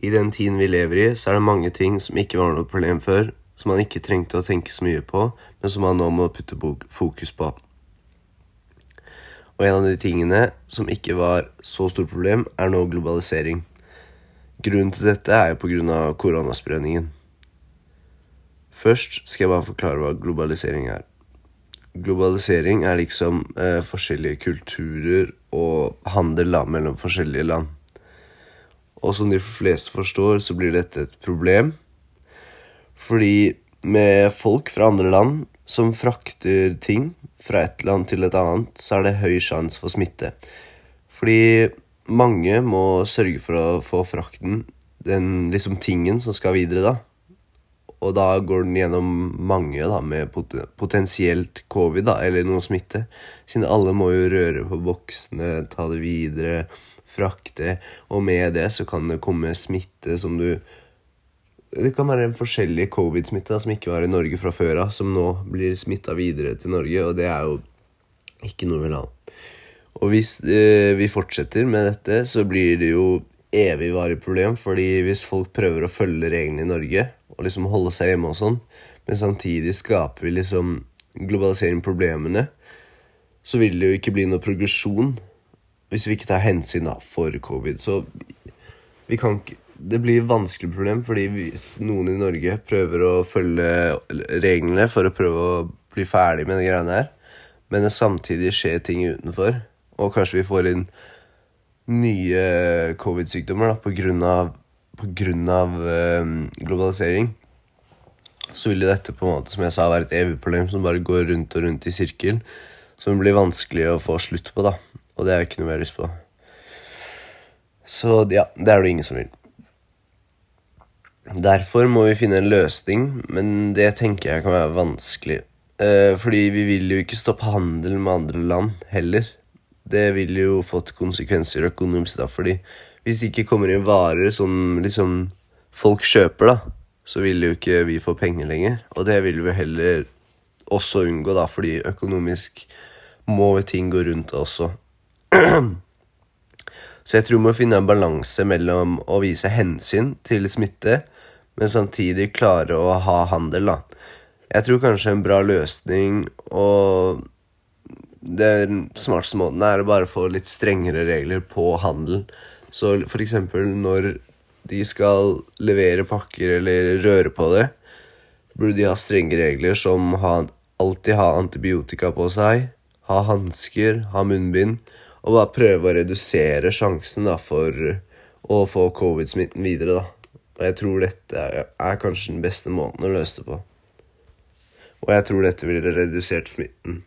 i den tiden vi lever i, så er det mange ting som ikke var noe problem før, som man ikke trengte å tenke så mye på, men som man nå må putte fokus på. Og en av de tingene som ikke var så stort problem, er nå globalisering. Grunnen til dette er jo pga. koronaspredningen. Først skal jeg bare forklare hva globalisering er. Globalisering er liksom eh, forskjellige kulturer og handel da, mellom forskjellige land. Og som de fleste forstår, så blir dette et problem. Fordi med folk fra andre land som frakter ting fra et land til et annet, så er det høy sjanse for smitte. Fordi mange må sørge for å få frakten, den liksom tingen som skal videre, da. Og da går den gjennom mange da, med potensielt covid, da, eller noe smitte. Siden alle må jo røre på boksene, ta det videre, frakte. Og med det så kan det komme smitte som du Det kan være en forskjellig covid-smitte som ikke var i Norge fra før av, som nå blir smitta videre til Norge, og det er jo ikke noe vi vil ha. Og hvis eh, vi fortsetter med dette, så blir det jo evigvarig problem, fordi hvis folk prøver å følge reglene i Norge, og liksom holde seg hjemme og sånn, men samtidig skaper vi liksom globalisering problemene, så vil det jo ikke bli noe progresjon hvis vi ikke tar hensyn da, for covid. Så vi kan ikke Det blir vanskelig problem, fordi hvis noen i Norge prøver å følge reglene for å prøve å bli ferdig med de greiene her, men det samtidig skjer ting utenfor, og kanskje vi får inn nye covid-sykdommer da, av øh, globalisering, så vil dette på en måte, som jeg sa, være et evig problem som bare går rundt og rundt i sirkel, som blir vanskelig å få slutt på, da. Og det er jo ikke noe vi har lyst på. Så ja, det er det ingen som vil. Derfor må vi finne en løsning, men det tenker jeg kan være vanskelig. Eh, fordi vi vil jo ikke stoppe handel med andre land heller. Det vil jo fått konsekvenser økonomisk, da, fordi hvis det ikke kommer inn varer som liksom folk kjøper, da, så vil jo ikke vi få penger lenger. Og det vil vi heller også unngå, da, fordi økonomisk må ting gå rundt også. Så jeg tror vi må finne en balanse mellom å vise hensyn til smitte, men samtidig klare å ha handel, da. Jeg tror kanskje en bra løsning og den smarteste måten er å bare få litt strengere regler på handel. Så eksempel når de skal levere pakker eller røre på det, burde de ha strenge regler som alltid ha antibiotika på seg, ha hansker, ha munnbind og bare prøve å redusere sjansen da, for å få covid-smitten videre. da. Og jeg tror dette er kanskje den beste måten å løse det på. Og jeg tror dette ville redusert smitten.